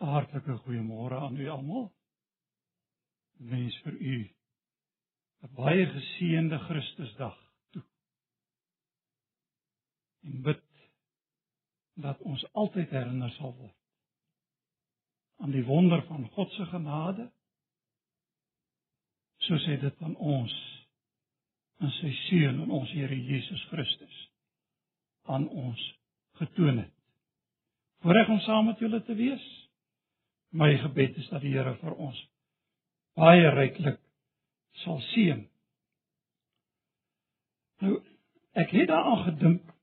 Hartlike goeiemôre aan u almal. Mens vir u 'n baie geseënde Christusdag toe. En bid dat ons altyd herinner sal word aan die wonder van God se genade soos hy dit aan ons in sy seun en ons Here Jesus Christus aan ons getoon het. Voorreg om saam met julle te wees. My gebed is dat die Here vir ons baie ryklik sal seën. Nou ek het daaraan gedink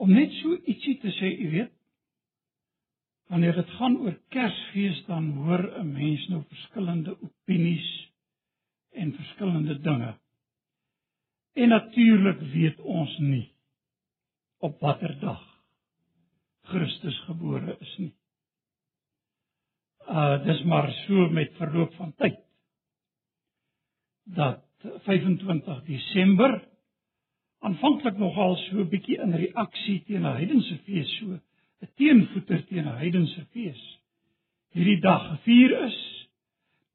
om net so ietsie te sê, u weet, wanneer dit gaan oor Kersfees dan hoor 'n mens nou verskillende opinies en verskillende dinge. En natuurlik weet ons nie op watter dag Christus gebore is nie. Uh dis maar so met verloop van tyd dat 25 Desember aanvanklik nogal so 'n bietjie in reaksie teen 'n heidense fees so 'n teenvoeter teen 'n heidense fees hierdie dag gevier is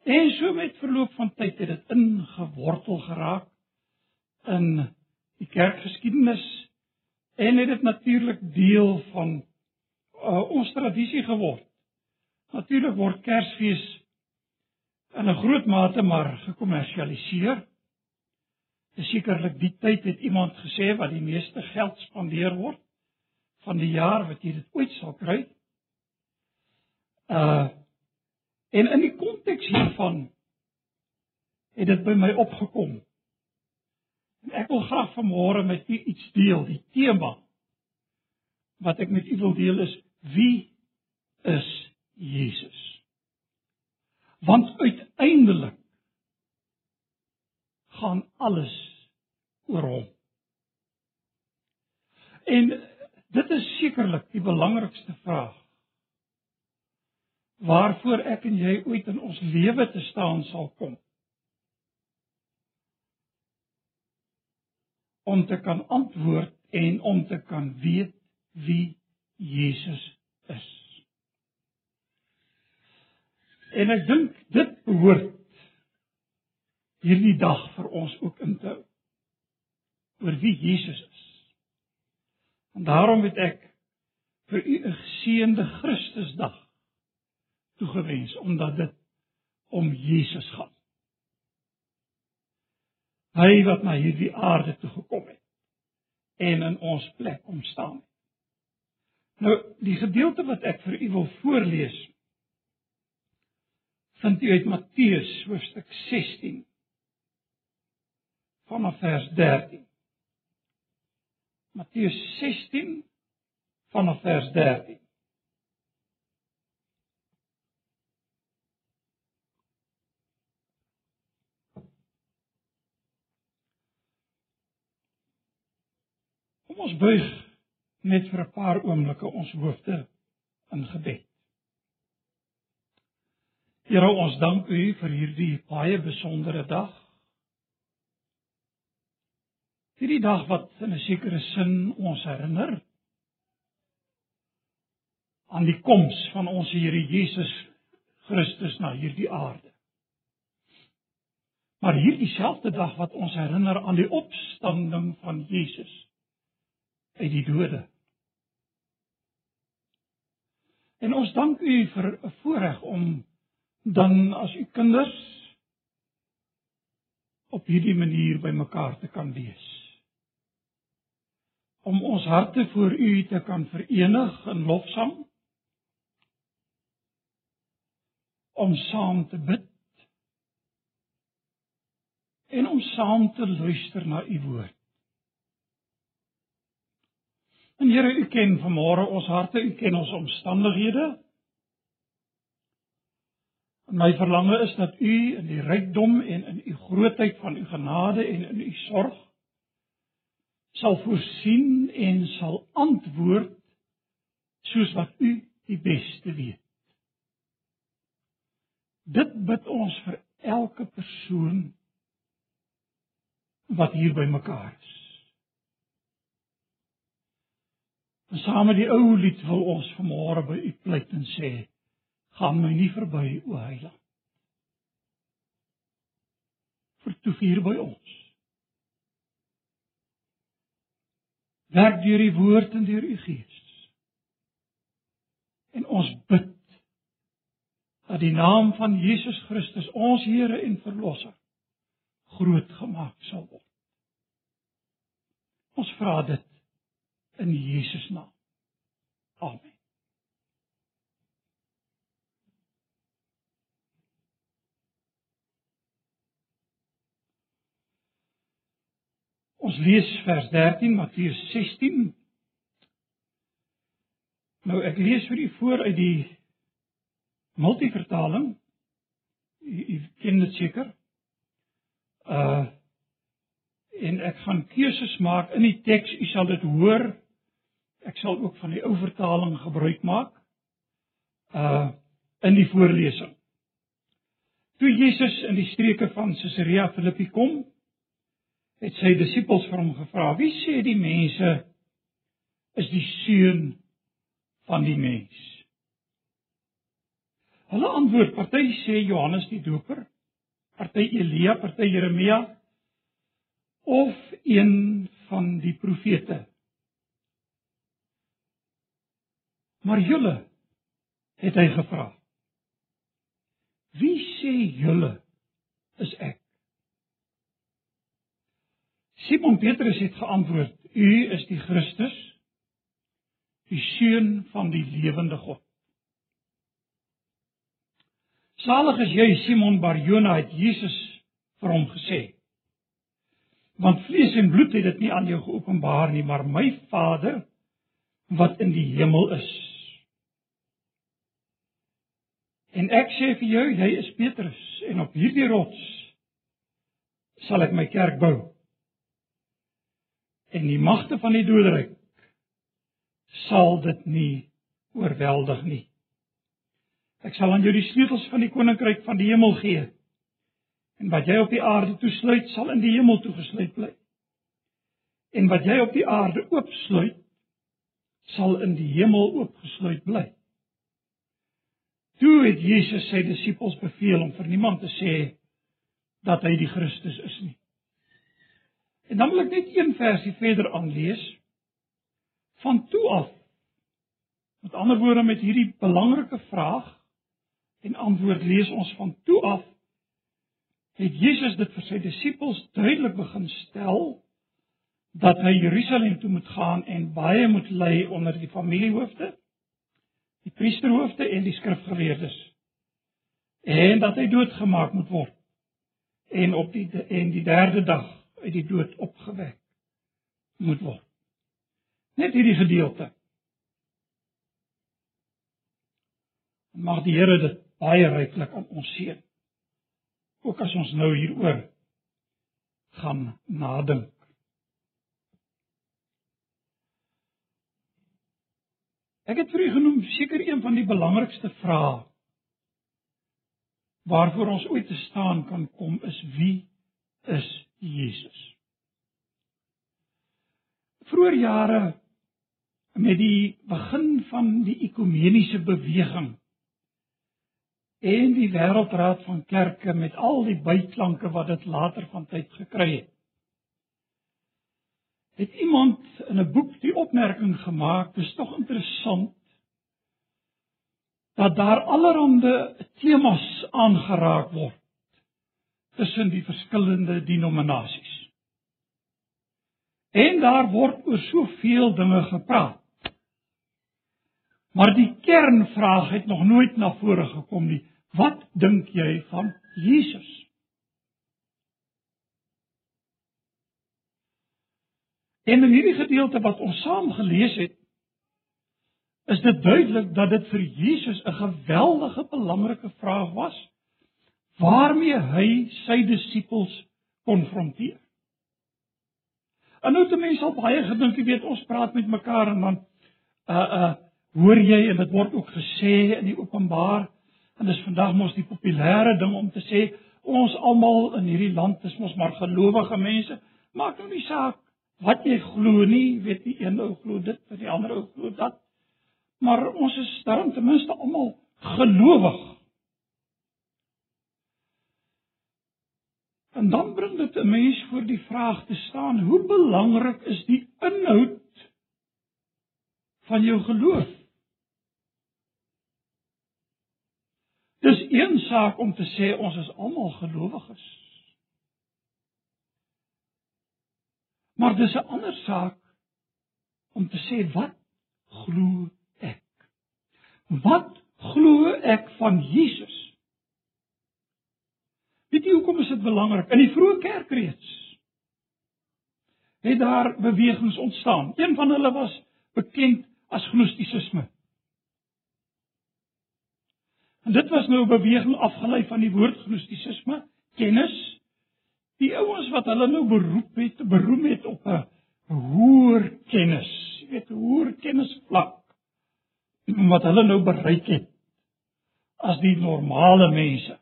en so met verloop van tyd het dit ingewortel geraak in die kerkgeskiedenis en het dit natuurlik deel van uh, ons tradisie geword. Natuurlik word Kersfees in 'n groot mate maar gekommersialiseer. Sekerlik die tyd het iemand gesê wat die meeste geld spandeer word van die jaar wat jy dit ooit sal kry. Uh en in die konteks hiervan het dit by my opgekom. En ek wil graag vanmôre met u iets deel, die tema wat ek met u wil deel is wie is Jesus? Want uiteindelik gaan alles oor hom. En dit is sekerlik die belangrikste vraag waarvoor ek en jy ooit in ons lewe te staan sal kom. Om te kan antwoord en om te kan weet wie Jesus is. En ek dink dit behoort hierdie dag vir ons ook in te hou oor wie Jesus is. En daarom het ek vir u 'n geseënde Christusdag toegewens omdat dit om Jesus gaan. Hy wat na hierdie aarde toe gekom het en in ons plek kom staan het. Nou, die gedeelte wat ek vir u wil voorlees vind u uit Matteus hoofstuk 16 vanaf vers 13. Matteus 16 vanaf vers 13. Kom ons buig net vir 'n paar oomblikke ons hoofde in gebed. Here ons dank U vir hierdie baie besondere dag. Hierdie dag wat in 'n sekere sin ons herinner aan die koms van ons Here Jesus Christus na hierdie aarde. Maar hierdie selfde dag wat ons herinner aan die opstanding van Jesus uit die dode. En ons dank U vir 'n voorreg om dan as U kinders op hierdie manier bymekaar te kan wees. Om ons harte voor U te kan verenig in lofsang. Om saam te bid. En om saam te luister na U woord. En Here, U ken vanmôre ons harte, U ken ons omstandighede. En my verlange is dat U in die rykdom en in U grootheid van U genade en in U sorg sal voorsien en sal antwoord soos wat U die beste weet. Dit bid ons vir elke persoon wat hier by mekaar is. En saam met die ou lied wil ons vanmôre by u pleit en sê: Gaan my nie verby, o Heiland. Vertoef hier by ons. Werk deur die woord en deur u Gees. En ons bid dat die naam van Jesus Christus, ons Here en Verlosser, groot gemaak sal word. Ons vra dit in Jesus naam. Amen. Ons lees vers 13 Matteus 16. Nou ek lees vir u voor uit die multivertaling. U ken dit seker. Uh en ek gaan keuses maak in die teks. U sal dit hoor. Ek sal ook van die ou vertaling gebruik maak. Uh in die voorlesing. Toe Jesus in die streke van Caesarea Philippi kom, het sy disippels vir hom gevra: "Wie sê die mense is die seun van die mens?" Hulle antwoord: "Party sê Johannes die Doper, party Elia, party Jeremia of een van die profete." Maar julle het hy gevra: "Wie sê julle is ek?" Simon Petrus het geantwoord: "U is die Christus, die seun van die lewende God." Salig is jy Simon Barjona het Jesus vir hom gesê. Want vlees en bloed het dit nie aan jou geopenbaar nie, maar my Vader wat in die hemel is. En ek sê vir jou, jy is Petrus en op hierdie rots sal ek my kerk bou. En die magte van die doderyk sal dit nie oorweldig nie. Ek sal aan jou die sleutels van die koninkryk van die hemel gee. En wat jy op die aarde toesluit, sal in die hemel toegesluit bly. En wat jy op die aarde oopsluit, sal in die hemel oopgesluit bly. Toe het Jesus sy disippels beveel om vir niemand te sê dat hy die Christus is nie. En dan wil ek net een versie verder aanlees van toe af. Met ander woorde met hierdie belangrike vraag en antwoord lees ons van toe af het Jesus dit vir sy disippels duidelik begin stel dat hy Jerusalem toe moet gaan en baie moet ly onder die familiehoofde die priesterhoofde en die skrifgeleerdes en dat hy doodgemaak moet word en op die en die derde dag uit die dood opgewek moet word. Net hierdie gedeelte. Mag die Here dit baie ryklik aan ons seën. Ook as ons nou hieroor gaan nadink. Ek het vir u genoem seker een van die belangrikste vrae waarvoor ons ooit te staan kan kom is wie is Jesus? Vroeger jare met die begin van die ekumeniese beweging en die wêreldraad van kerke met al die byklanke wat dit later van tyd gekry het het iemand in 'n boek die opmerking gemaak, dis tog interessant dat daar allerlei temas aangeraak word tussen die verskillende denominasies. En daar word oor soveel dinge gepraat. Maar die kernvraag het nog nooit na vore gekom nie. Wat dink jy van Jesus? En in hierdie gedeelte wat ons saam gelees het, is dit duidelik dat dit vir Jesus 'n geweldige belangrike vraag was waarmee hy sy disippels konfronteer. En nou te mense al baie gedink, jy weet, ons praat met mekaar en dan uh uh hoor jy en dit word ook gesê in die openbaar en dis vandag mos die populêre ding om te sê ons almal in hierdie land is mos maar gelowige mense, maak nou nie saak wat jy glo nie, weet die een ou glo dit, die ander ou glo dat. Maar ons is dan ten minste almal gelowig. En dan bring dit 'n mens voor die vraag te staan: Hoe belangrik is die inhoud van jou geloof? Dis een saak om te sê ons is almal gelowiges. Maar dis 'n ander saak om te sê wat glo ek? Wat glo ek van Jesus? Weet jy hoekom is dit belangrik? In die vroeë kerk reeds het daar bewegings ontstaan. Een van hulle was bekend as gnostisisme. En dit was nou 'n beweging afgelei van die woord gnostisisme, kennis. Die ouens wat hulle nou beroep het, beroem het op 'n hoër kennis, jy weet, hoër kennisvlak wat hulle nou bereik het as die normale mense.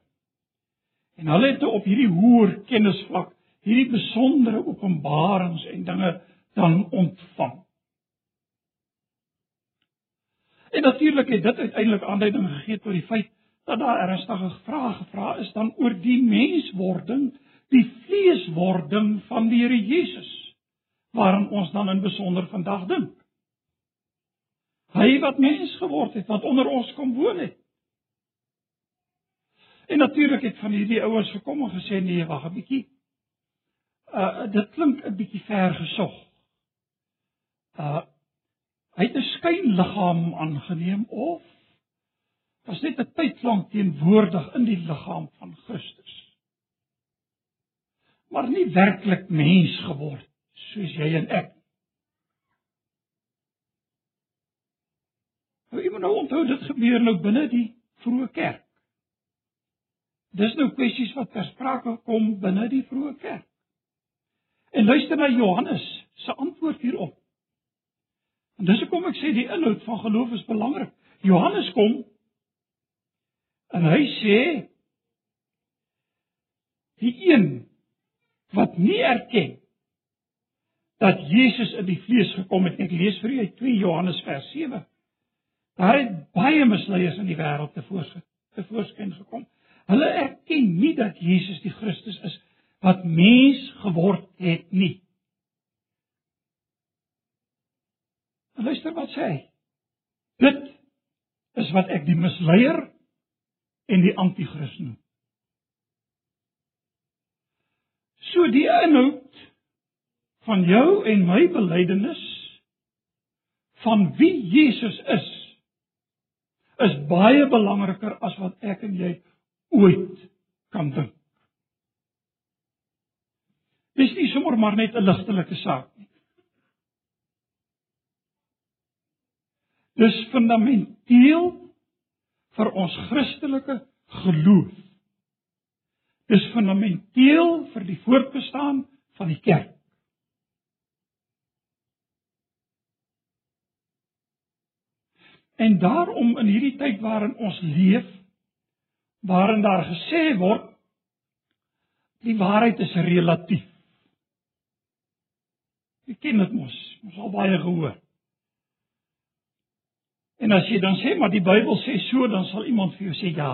En hulle het op hierdie hoër kennisvlak hierdie besondere openbarings en dinge dan ontvang. En natuurlik het dit uiteindelik aanleiding gegee tot die feit dat daar ernstige vrae gevra is dan oor die menswording, die vleeswording van die Here Jesus, waaraan ons dan in besonder vandag dink. Hy wat mens geword het, wat onder ons kom woon het. En natuurlik het van hierdie ouers gekom en gesê nee, wag 'n bietjie. Uh dit klink 'n bietjie ver gesog. Uh Hy het 'n skynliggaam aangeneem of was net 'n tyd lank teenwoordig in die liggaam van. Maar nie werklik mens geword soos jy en ek. Nou jy moet nou onthou dit gebeur nou binne die vroeë kerk. Dis nou kwessies wat ter sprake kom binne die vroeë kerk. En luister na Johannes se antwoord hierop. En dis hoekom ek sê die inhoud van geloof is belangrik. Johannes kom en hy sê die een wat nie erken dat Jesus in die vlees gekom het. Ek lees vir u uit 2 Johannes vers 7. Daar het baie misleiers in die wêreld te voorskyn te voorskyn gekom. Hulle erken nie dat Jesus die Christus is wat mens geword het nie. En luister wat sê. Dit is wat ek die misleier en die anti-kris noem. So die inhoud van jou en my belydenis van wie Jesus is is baie belangriker as wat ek en jy ooit kan dink. Dis nie sommer maar net 'n ligtelike saak nie. Dis fundamenteel vir ons Christelike geloof. Dis fundamenteel vir die voortbestaan van die kerk. En daarom in hierdie tyd waarin ons leef, waarin daar gesê word die waarheid is relatief. Jy ken dit mos, ons al baie gehoor. En as jy dan sê maar die Bybel sê so, dan sal iemand vir jou sê ja.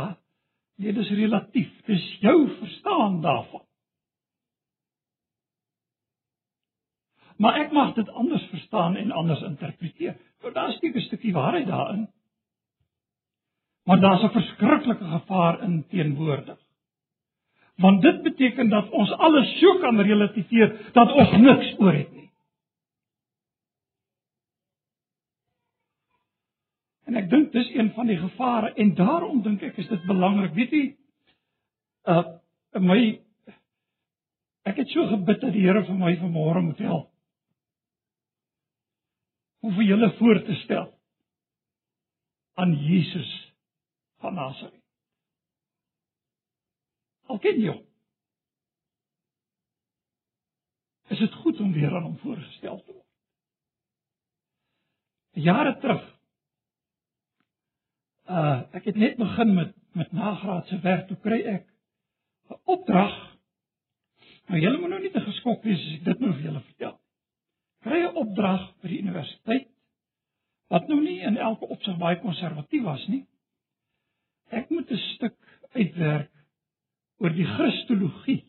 Nee, dis relatief. Dis jou verstaan daarvan. Maar ek mag dit anders verstaan en anders interpreteer. Want daar steek 'n stukkie waarheid daarin. Maar daar's 'n verskriklike gevaar in teenwoordig. Want dit beteken dat ons alles so kan relativiseer dat ons niks oor het nie. En ek dink dis een van die gevare en daarom dink ek is dit belangrik. Weet jy uh my ek het so gebid dat die Here vir my vanmôre moet help. Om vir julle voor te stel aan Jesus van Nasaret. Al ken jy hom. Is dit goed om weer aan hom voorgestel te word? Jare terug uh ek het net begin met met nagraadse werk. Toe kry ek 'n opdrag. Nou julle moet nou nie te geskok wees as ek dit nou vir julle vertel. kry 'n opdrag by die universiteit wat nou nie in elke opsig baie konservatief was nie. Ek moet 'n stuk uitwerk oor die Christologie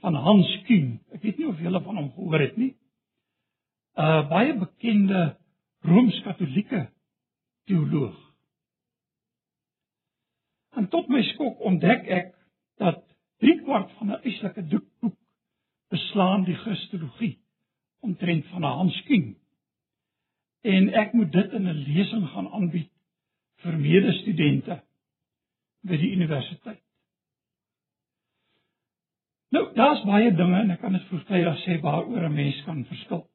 van Hans Kuhn. Ek weet nie of julle van hom gehoor het nie. 'n uh, Baie bekende Rooms-Katolieke teoloog. En tot my skok ontdek ek dat 3 kwart van 'n eislike boek beslaan die Christologie omtrent van Hans Kuhn. En ek moet dit in 'n lesing gaan aanbied vir medestudente by die universiteit. Nou, daar's baie dinge en ek kan dit vroegtydig sê waaroor 'n mens kan verskil.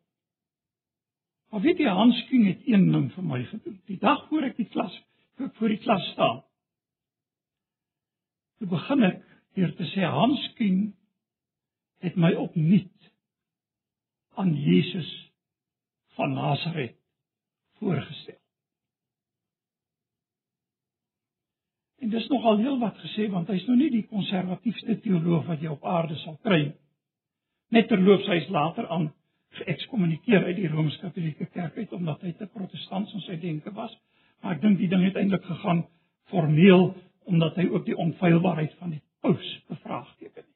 Maar weet jy Hans King het een ding vir my gedoen. Die dag voor ek die klas voor die klas staan. Toe begin ek deur te sê Hans King het my opnuut aan Jesus van Nasaret voorgestel. En dis nogal heel wat gesê want hy's nou nie die konservatiefste teoloog wat jy op aarde sal kry. Net terloops hy's later aan geëkskommunikeer uit die Rooms-Katolieke Kerk uit omdat hy te protestants in sy denke was. Maar ek dink die ding het eintlik gegaan formeel omdat hy ook die onfeilbaarheid van die paus bevraagteken het.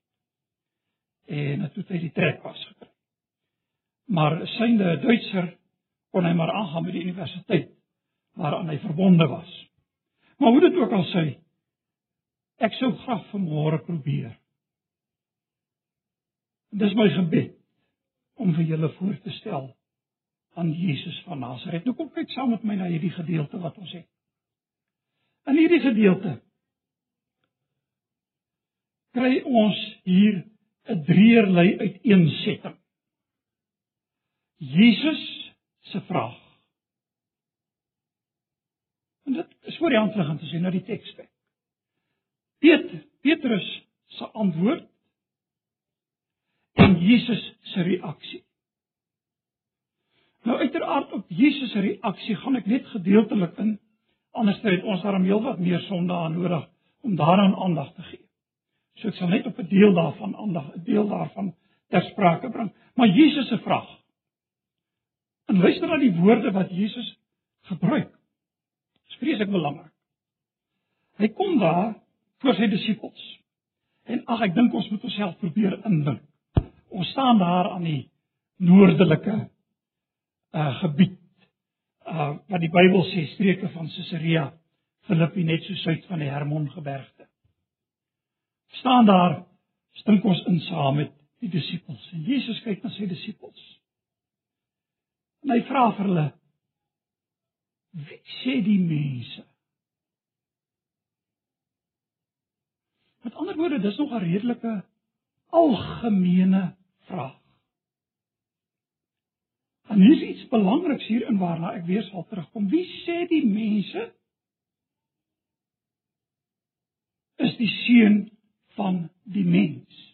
En dit het hy die trek was gekry. Maar synde Duitser kon hy maar aangaan met die universiteit waaraan hy verbonde was. Maar hoe dit ook al sê, ek sou graag vanmôre probeer. Dis my gebed om vir julle voor te stel aan Jesus van Nasaret. Nou kom kyk saam met my na hierdie gedeelte wat ons het. In hierdie gedeelte kry ons hier 'n drieërlei uiteensetting. Jesus se vraag En dit is voor die hand liggend as jy na die teks kyk. Petrus, Petrus se antwoord en Jesus se reaksie. Nou uiteraard op Jesus se reaksie gaan ek net gedeeltelik in. Anders het ons daarom heelwat meer sonde aan nodig om daaraan aandag te gee. So ek sal net op 'n deel daarvan aandag, 'n deel daarvan ter sprake bring. Maar Jesus se vraag. En luister na die woorde wat Jesus gebruik. Dis vreeslik belangrik. Hy kom daar voor sy disippels. En ag ek dink ons moet onsself probeer indink. Ons staan daar aan die noordelike uh gebied uh wat die Bybel sê streke van Caesarea Filippi net so suid van die Hermongebergte. Staan daar stink ons in saam met die disippels en Jesus kyk na sy disippels. En hy vra vir hulle Wie sê die mense? Met ander woorde, dis nog 'n redelike algemene vraag. En hier is iets belangriks hierin waarna ek weer sal terugkom. Wie sê die mense is die seun van die mens?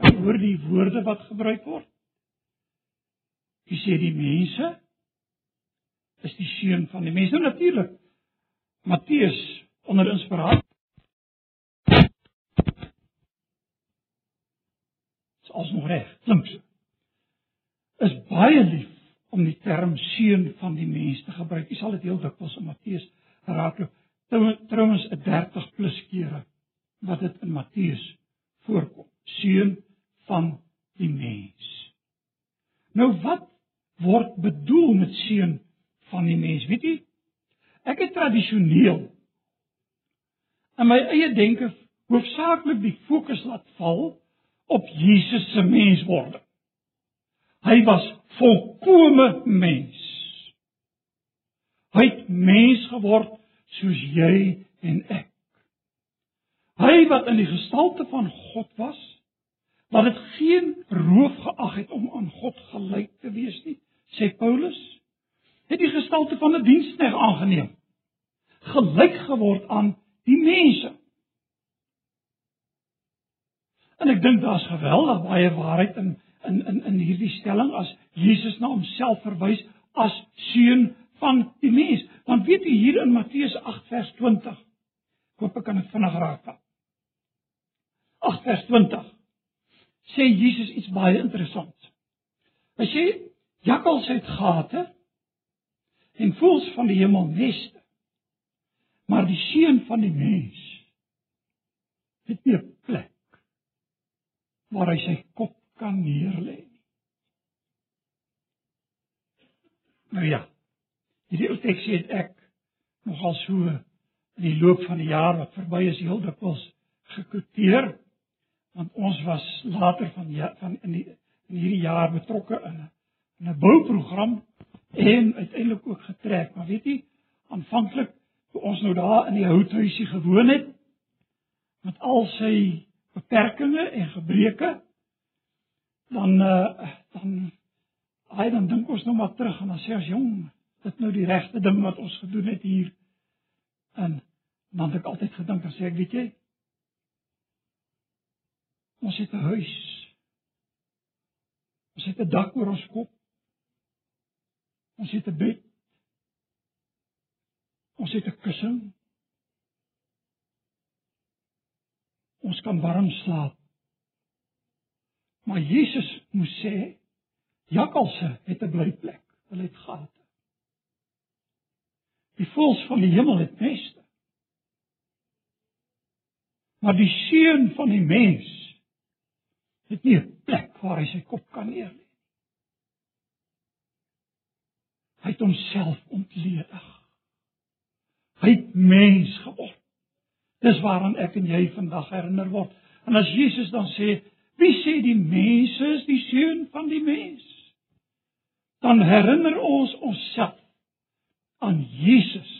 Hoor die woorde wat gebruik word? Wie sê die mense is die seun van die mens. Nou natuurlik Matteus onder inspirasie as nog reg, klink so. Is baie lief om die term seun van die mens te gebruik. Jy sal dit heel dikwels in Matteus raakloop. Trouwens 'n 30 plus kere wat dit in Matteus voorkom. Seun van die mens. Nou wat word bedoel met seun van die mens. Weet jy? Ek het tradisioneel in my eie denke hoofsaaklik die fokus laat val op Jesus se menswording. Hy was volkome mens. Hy het mens geword soos jy en ek. Hy wat in die gestalte van God was, wat dit geen roof geag het om aan God gelyk te wees nie, sê Paulus het die gestalte van 'n diensknegt aangeneem. Gelyk geword aan die mense. En ek dink daar's geweldig baie waarheid in in in in hierdie stelling as Jesus na homself verwys as seun van die mens. Want weet jy hier in Matteus 8 vers 20. Hoop ek kan dit vinnig raak vat. 8 vers 20. Sê Jesus iets baie interessant. Hy sê jakkals het gate en voëls van die hemel neste. Maar die seun van die mens het nie 'n plek waar hy sy kop kan neerlê nie. Nou ja. Hierdie ou teksie het ek nogal so in die loop van die jaar wat verby is heel dikwels gekwoteer want ons was later van ja, van in die in hierdie jaar betrokke in 'n in 'n bouprogram en uiteindelik ook getrek. Maar weet jy, aanvanklik toe ons nou daar in die houthuisie gewoon het met al sy beperkings en gebreke dan uh, dan hy dan dink ons nou maar terug en dan sê ons jong, dit nou die regte ding wat ons gedoen het hier. En dan het ek altyd gedink en sê ek weet jy ons het 'n huis. Ons het 'n dak oor ons kop. Ons het 'n bed. Ons het 'n kussing. Ons kan warm slaap. Maar Jesus moes sê jakkalse het 'n blyplek. Hulle het gate. Die voëls van die hemel het neste. Maar die seun van die mens het nie 'n plek waar hy sy kop kan neerlê nie. Hy het homself ontledig. Hy het mens geword. Dis waaraan ek en jy vandag herinner word. En as Jesus dan sê, wie sê die mense is die seun van die mens? Dan herinner ons onsself aan Jesus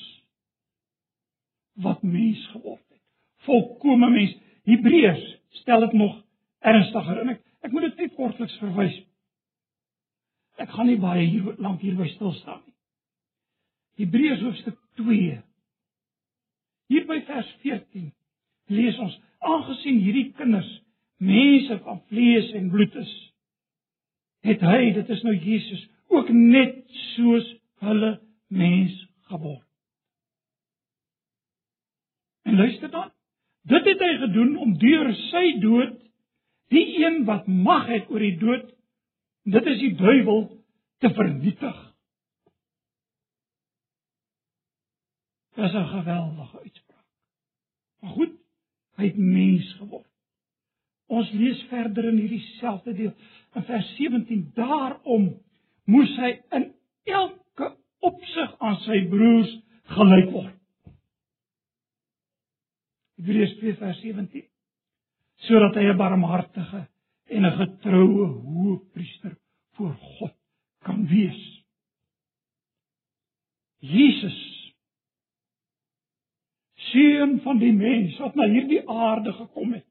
wat mens geword het. Volkomme mens. Hebreërs stel dit nog ernstiger en ek ek moet dit net kortliks verwys. Ek gaan nie baie hier lank hier by stil staan nie. Hebreërs hoofstuk 2. Hier by vers 14 lees ons: Aangesien hierdie kinders mense van vlees en bloed is, het hy, dit is nou Jesus, ook net soos hulle mens geword. En luister dan. Dit het hy gedoen om deur sy dood die een wat mag het oor die dood Dit is die duiwel te vernietig. Dit is 'n geweldige uitspraak. Maar goed, hy het mens geword. Ons lees verder in hierdie selfde deel in vers 17 daarom moes hy in elke opsig aan sy broers gelyk word. Hebreërs 2 vers 17 sodat hy 'n barmhartige en 'n getroue hoëpriester voor God kan wees. Jesus seun van die mens wat na hierdie aarde gekom het.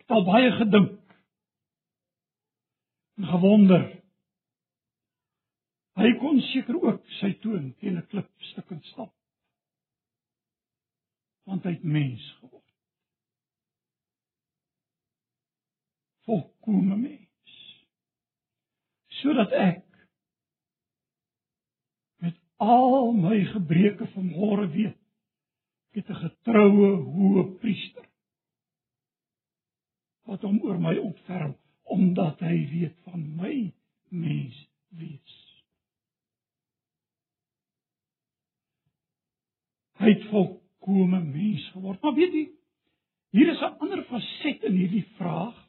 Het al baie gedink en gewonder. Hy kon seker ook sy toon teen 'n klip stukkend stap. Want hy het mens geword. Volkomme mens. Sodat ek met al my gebreke vanmôre weet, ek het 'n getroue hoë priester wat hom oor my ontferm omdat hy weet van my mens wees. Hy het volkomme mens geword. Maar weet jy, hier is 'n ander faset in hierdie vraag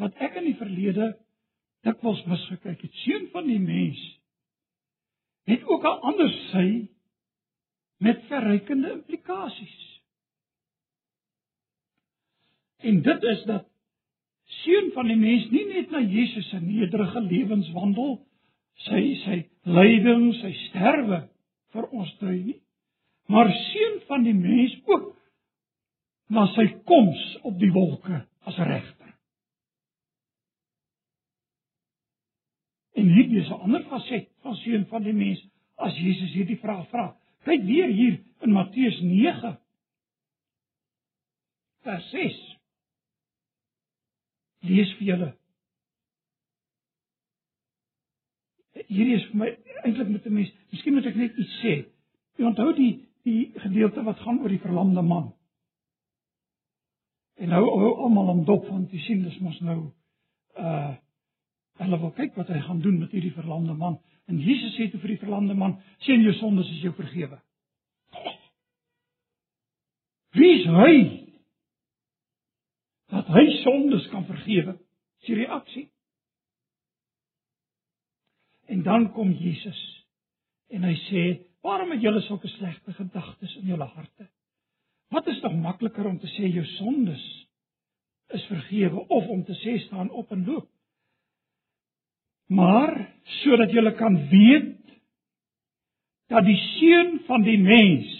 wat ek in die verlede dikwels misgekyk het. Seun van die mens het ook 'n ander sy met verrykende implikasies. En dit is dat seun van die mens nie net na Jesus se nederige lewenswandel, sy sy lyding, sy sterwe vir ons dui nie, maar seun van die mens ook na sy koms op die wolke as regter. En hier is 'n ander faset van seun van die mens as Jesus hierdie vraag vra. Kyk weer hier in Matteus 9 vers 6. Lees vir julle. Hierdie is vir my eintlik met 'n mens. Miskien moet ek net iets sê. Jy onthou die die gedeelte wat gaan oor die verlamde man. En nou hou almal om dop want jy sien dis mos nou uh hulle wil kyk wat hy gaan doen met hierdie verlamde man. En Jesus sê toe vir die verlamde man: "Sien jou sondes is jou vergewe." Wie is hy? Dat hy sondes kan vergewe. Dis die reaksie. En dan kom Jesus en hy sê: "Waarom het julle sulke slegte gedagtes in julle harte? Wat is tog makliker om te sê jou sondes is vergewe of om te sê staan op en loop?" Maar sodat julle kan weet dat die seun van die mens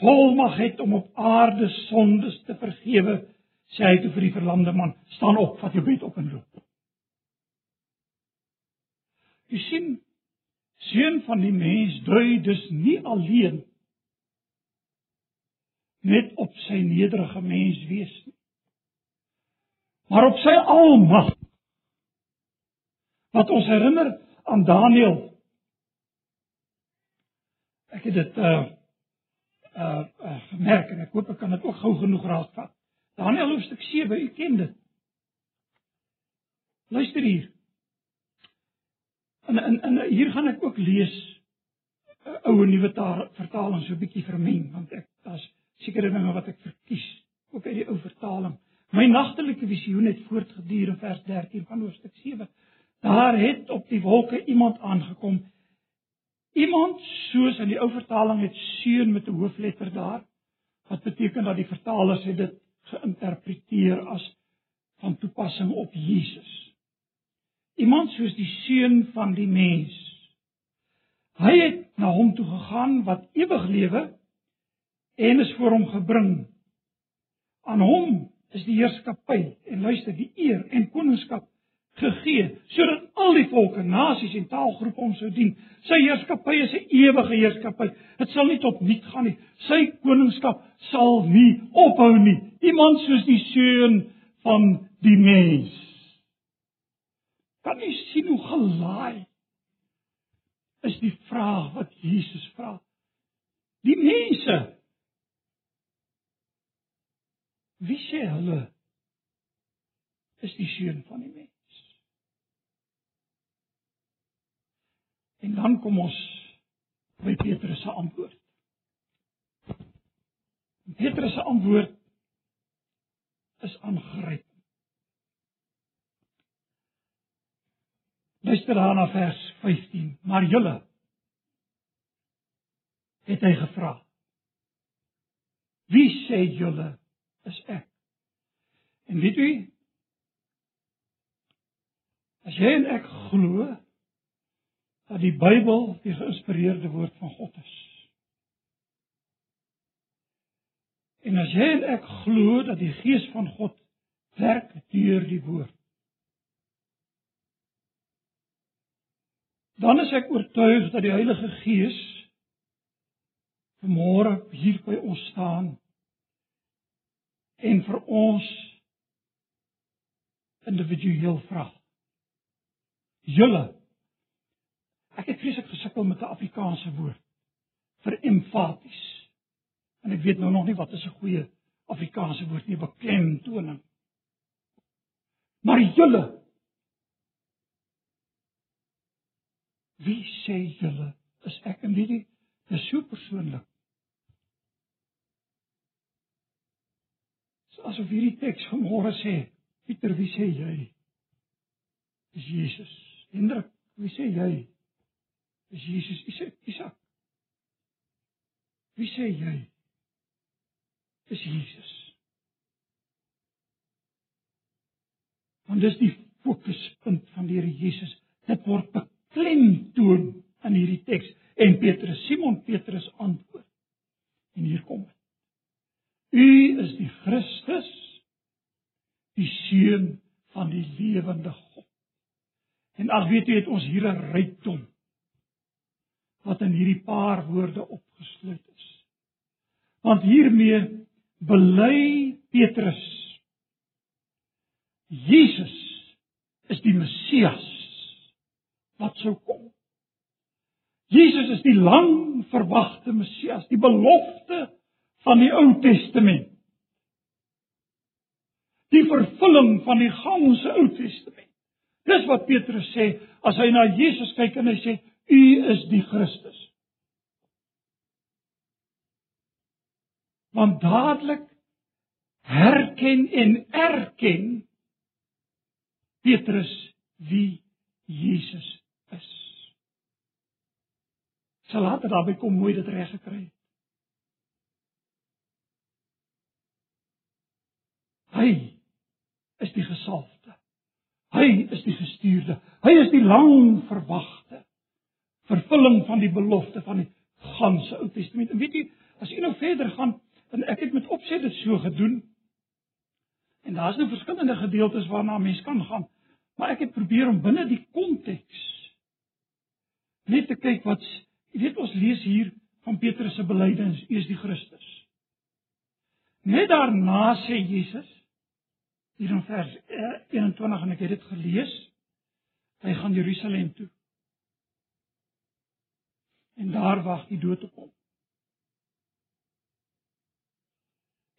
volmag het om op aarde sondes te vergewe, sê hy toe vir die verlamde man: "Staan op, vat jou bed op en loop." Jy sien, seun van die mens dui dus nie alleen net op sy nederige mens wees nie, maar op sy almag. Wat ons herinner aan Daniël. Ek het dit uh uh, uh gemerk en ek hoop ek kan dit ook gou genoeg raakvat. Daniël hoofstuk 7, u ken dit. Luister hier. En en en hier gaan ek ook lees uh, ou en nuwe vertaling so 'n bietjie vermeng want ek daar's sekere dinge wat ek verkies ook uit die ou vertaling. My nagtelike visioen het voortgeduur in vers 13 van hoofstuk 7. Daar het op die wolke iemand aangekom. Iemand soos in die ou vertaling het seun met 'n hoofletter daar wat beteken dat die vertalers het dit geïnterpreteer as van toepassing op Jesus iemand soos die seun van die mens. Hy het na hom toe gegaan wat ewig lewe en is voor hom gebring. Aan hom is die heerskappy en luister die eer en koningskap gegee sodat al die volke, nasies en taalgroepe hom sou dien. Sy heerskappy is 'n ewige heerskappy. Dit sal nie tot niet gaan nie. Sy koningskap sal nie ophou nie. Iemand soos die seun van die mens. Kan jy sien hoe gelaai is die vraag wat Jesus vra? Die mense Wie sê hulle is die seun van die mens? En dan kom ons by Petrus se antwoord. Petrus se antwoord is aangryp. Luister dan na vers 15. Maar julle het hy gevra. Wie sê julle is ek? En weet u As jy en ek glo dat die Bybel die geïnspireerde woord van God is. En as jy en ek glo dat die Gees van God werk deur die woord. dan is ek oortuig dat die Heilige Gees vanmôre hier by ons staan en vir ons individueel vra. Julle Ek het vreeslik gesukkel met 'n Afrikaanse woord vir emfaties. En ek weet nou nog nie wat is 'n goeie Afrikaanse woord nie, beklemtoning. Maar julle Wie sê julle is ek en wie dit is so persoonlik? Asof hierdie teks vanmôre sê, Pieter, wie sê jy? Dis Jesus. Hendrik, wie sê jy? Dis Jesus. Isak, Isak. Wie sê jy? Dis Jesus. Want dis die fokuspunt van die Here Jesus. Dit word klemtoon in hierdie teks en Petrus Simon Petrus antwoord. En hier kom dit. U is die Christus, die seun van die lewende God. En al weet jy het ons hier 'n rykdom wat in hierdie paar woorde opgesluit is. Want hiermee bely Petrus Jesus is die Messias wat sou kom. Jesus is die lang verwagte Messias, die belofte van die Ou Testament. Die vervulling van die ganse Ou Testament. Dis wat Petrus sê as hy na Jesus kyk en hy sê u is die Christus. Want dadelik herken en erken Petrus wie Jesus is. Sy later daarby kom mooi dit reg gekry het. Hy is die gesalfde. Hy is die gestuurde. Hy is die lang verwagte vervulling van die belofte van die ganse Ou Testament. En weet jy, as jy nou verder gaan, en ek het met opset dit so gedoen. En daar's nou verskillende gedeeltes waarna mens kan gaan, maar ek het probeer om binne die konteks net te kyk wat jy weet ons lees hier van Petrus se belydenis, U is die Christus. Net daarna sê Jesus hier in vers eh, 21 en ek het dit gelees. Hy gaan Jerusalem toe. En daar wag die dood op hom.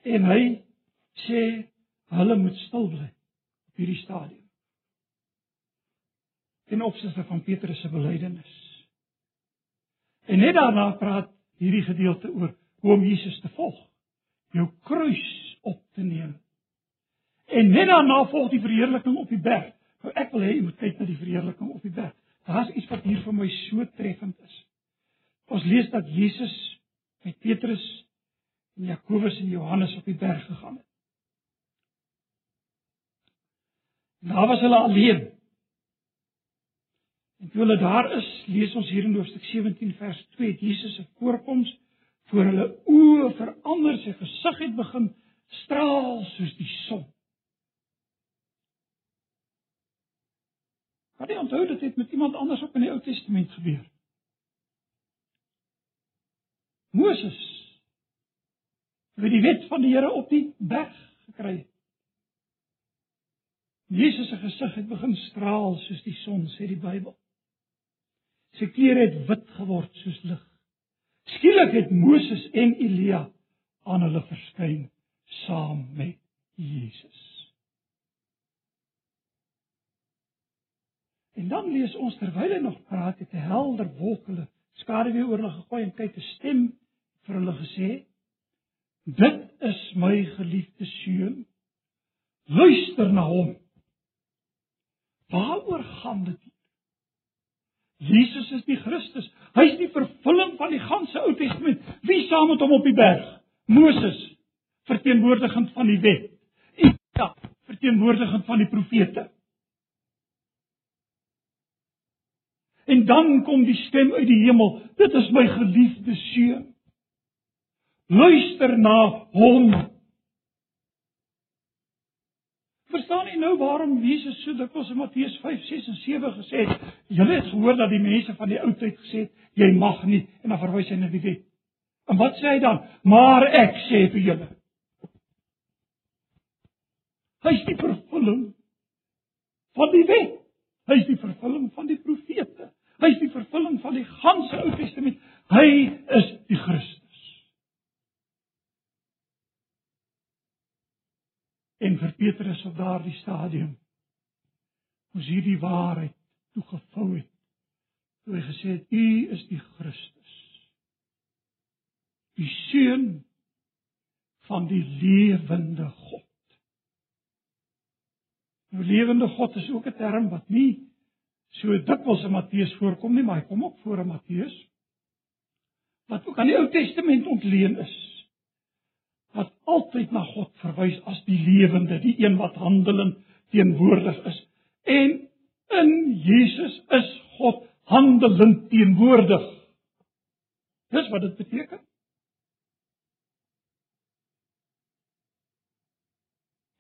En hy sê hulle moet stil bly op hierdie stadium. Ten opsigte van Petrus se belydenis. En net daarna praat hierdie gedeelte oor hoe om Jesus te volg, jou kruis op te neem En net daarna volg die verheerliking op die berg. Nou ek wil hê jy moet kyk na die verheerliking op die berg. Daar's iets wat hier vir my so treffend is. Ons lees dat Jesus met Petrus en Jakobus en Johannes op die berg gegaan het. En daar was hulle alleen. En toe hulle daar is, lees ons hier in hoofstuk 17 vers 2, Jesus se voorkoms voor hulle oë verander, sy gesig het begin straal soos die son. Maar jy onthou dit het met iemand anders ook in die Ou Testament gebeur. Moses het die wet van die Here op die berg gekry. Jesus se gesig het begin straal soos die son, sê die Bybel. Sy klere het wit geword soos lig. Skielik het Moses en Elia aan hulle verskyn saam met Jesus. En dan lees ons terwyl hy nog praat, het 'n helder wolk hulle skaduwee oor hulle gegooi en kyk 'n stem vir hulle gesê: "Dit is my geliefde seun. Luister na hom." Waaroor gaan dit? Jesus is die Christus. Hy's die vervulling van die ganse Ou Testament. Wie saam met hom op die berg? Moses, verteenwoordigend van die wet. Isa, verteenwoordigend van die profete. en dan kom die stem uit die hemel: "Dit is my geliefde seun. Luister na hom." Verstaan jy nou waarom Jesus so dikwels in Matteus 5, 6 en 7 gesê het: "Julle het gehoor dat die mense van die ou tyd gesê het: Jy mag nie," en dan verwys hy na die wet. En wat sê hy dan? "Maar ek sê vir julle." Hy's die vervulling van die wet. Hy's die vervulling van die profete wys die vervulling van die ganse Ou Testament. Hy is die Christus. En vir Petrus op daardie stadium moes hierdie waarheid toegevou het. Toe hy gesê het: "U is die Christus, die seun van die lewende God." Nou lewende God is ook 'n term wat nie so dikwels in Matteus voorkom nie, maar hy kom ook voor in Matteus wat ook aan die Ou Testament ontleen is. Wat altyd na God verwys as die lewende, die een wat handelend teenwoordig is. En in Jesus is God handelend teenwoordig. Dis wat dit beteken.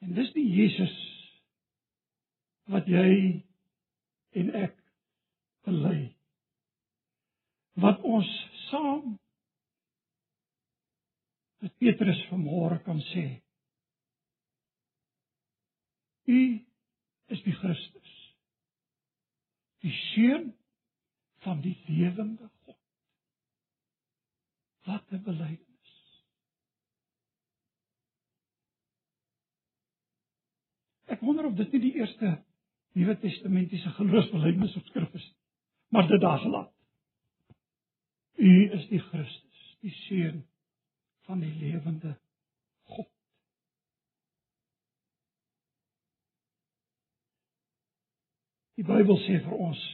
En dis die Jesus wat jy en ek bely. Wat ons saam met Petrus vanmôre kan sê U is die Christus die seun van die lewende God. Wat 'n belydenis. Ek wonder of dit nie die eerste Nuwe Testamentiese geloofsbelijdenis op skrif is, maar dit daar gelaat. U is die Christus, die seun van die lewende God. Die Bybel sê vir ons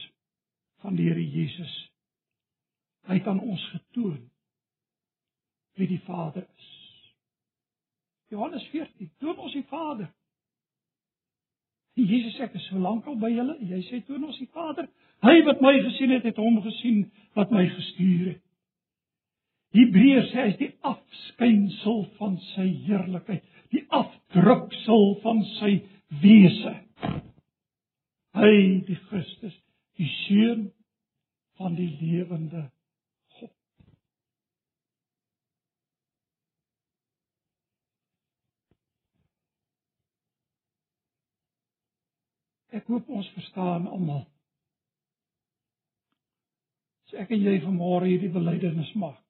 van die Here Jesus. Hy het aan ons getoon wie die Vader is. Johannes 14, toon ons die Vader. En Jesus sê ek is so lank al by julle, jy sê toon ons die Vader. Hy wat my gesien het, het hom gesien wat my gestuur het. Hebreërs sê hy is die afskynsel van sy heerlikheid, die afdruksel van sy wese. Hy, die Christus, die seun van die lewende God. Ek hoop ons verstaan almal. As ek en jy vanmôre hierdie belydenis maak,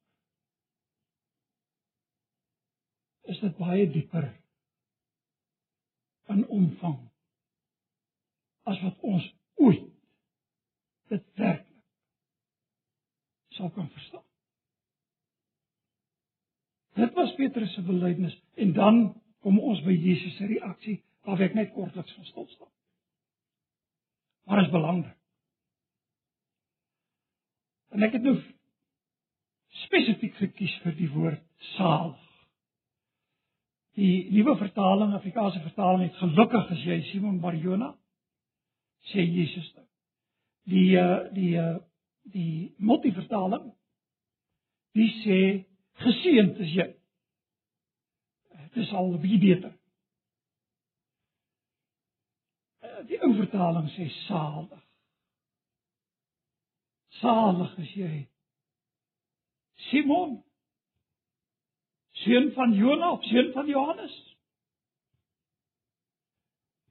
is dit baie dieper in omvang as wat ons ooit dit werklik sou kan verstaan. Dit was Petrus se belydenis en dan kom ons by Jesus se reaksie waar ek net kortliks van stil staan. Maar is belangrik. En ek het nou spesifiek gekies vir die woord salig. Die nuwe vertaling, Afrikaanse vertaling het gelukkig as jy Simon Barjona sê Jesus nou. Die uh, die uh, die multivertaling die sê geseënd is jy. Dit is al 'n bietjie beter. Uh, die ou vertaling sê salig. Salig is jy. Simon seun van Jona seun van Johannes.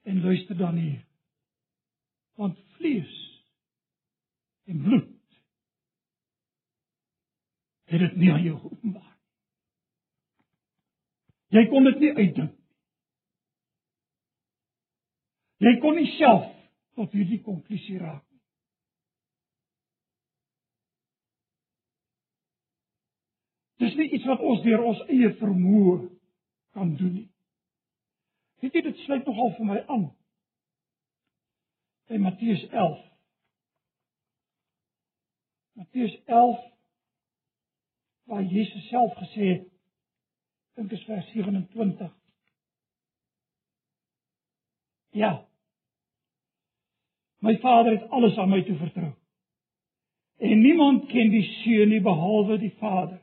En luister dan hier want vlees en bloed het dit nie aan jou geopenbaar jy kon dit nie uitdink jy kon nie self tot hierdie konklusie raak nie dis nie iets wat ons deur ons eie vermoë kan doen nie weet jy dit sluit nogal vir my aan in Matteus 11. Matteus 11 waar Jesus self gesê het dink is vers 27. Ja. My Vader het alles aan my toe vertrou. En niemand ken die Seun nie behalwe die Vader.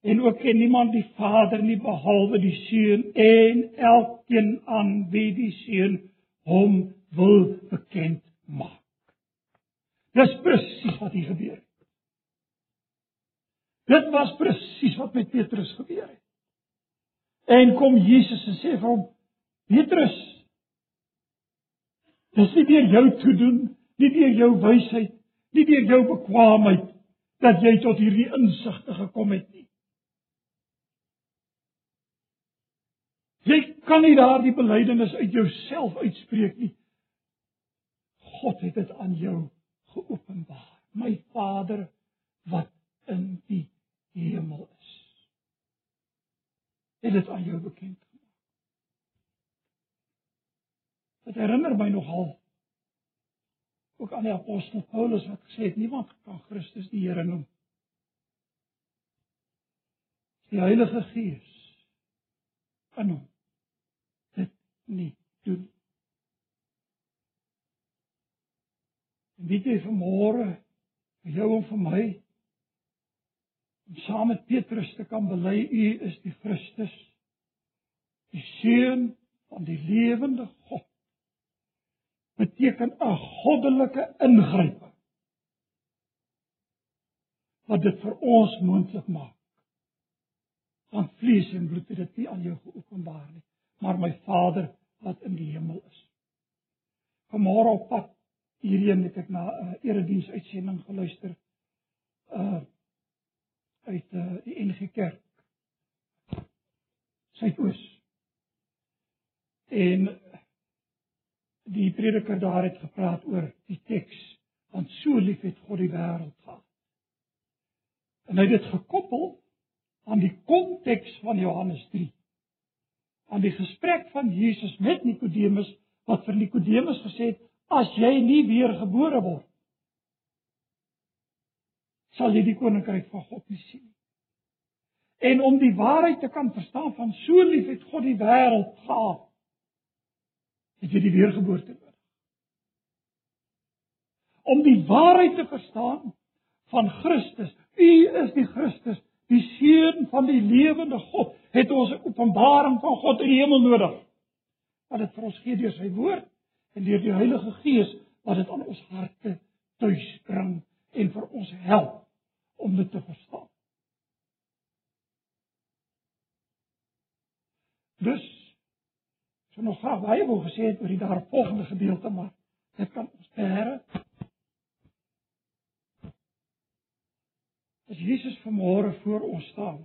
En ook ken niemand die Vader nie behalwe die Seun en elkeen aan wie die Seun hom wil bekend maak. Dis presies wat hier gebeur het. Dit was presies wat met Petrus gebeur het. En kom Jesus en sê vir hom: "Petrus, dis nie deur jou te doen, nie deur jou wysheid, nie deur jou bekwaamheid dat jy tot hierdie insigte gekom het nie. Jy kan nie daardie belydenis uit jouself uitspreek nie. God het dit aan jou geopenbaar. My Vader wat in die hemel is. Dit aan jou bekend gemaak. Dit herinner my nogal ook aan die apostel Paulus wat gesê het niemand kan Christus die Here noem. Die Heilige Gees in hom dit nie doen. En weet jy vanmôre vir jou en vir my om saam met Petrus te kan bely u is die Christus die seun van die lewende God beteken 'n goddelike ingryping wat dit vir ons moontlik maak. Want vlees en bloed het dit nie aan jou geopenbaar nie maar my Vader wat in die hemel is. Vanmôre op pad. Hierheen het ek na 'n uh, erediens uitsending geluister uh uit uh, die NG Kerk Suidoos. En die prediker daar het gepraat oor die teks want so lief het God die wêreld gehad. En hy het dit gekoppel aan die konteks van Johannes 3. aan die gesprek van Jesus met Nikodemus wat vir Nikodemus gesê het as jy nie weer gebore word sal jy die koninkryk van God nie sien nie. En om die waarheid te kan verstaan van so lief het God die wêreld gehad het jy die weergeboorte nodig. Om die waarheid te verstaan van Christus, U is die Christus, die seun van die lewende God, het ons 'n openbaring van God in die hemel nodig. Wat dit vir ons gee deur sy woord en deur die Heilige Gees wat dit aan ons harte tuis bring en vir ons help om dit te verstaan. Dus so nog graag baie wou gesê het oor die daarvolgende gedeelte maar dit kan ons beheer. As Jesus vanmôre voor ons staan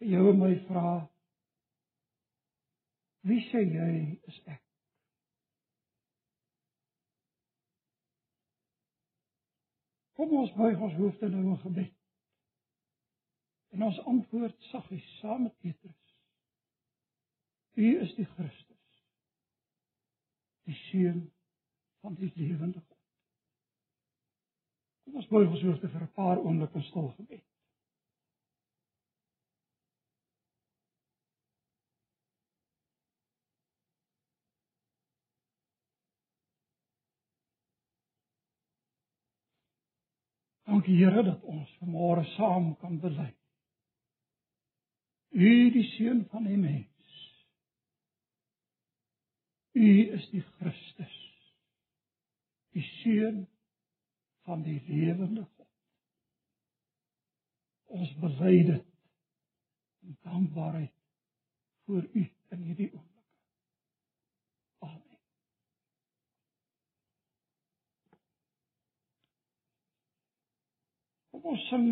vir jou en my vra Wie sê jy is ek? Kom ons buig ons hoofde nou in gebed. En ons antwoord saggies saam met Petrus. U is die Christus. Die seun van die lewende God. Kom ons buig ons hoofde vir 'n paar oomblikke stil gebed. Dankie Here dat ons vanmôre saam kan bely. U die seun van die mens. U is die Christus. Die seun van die lewende God. Ons bely dit in dankbaarheid voor U in hierdie oomblik. Amen. Kom ons sing.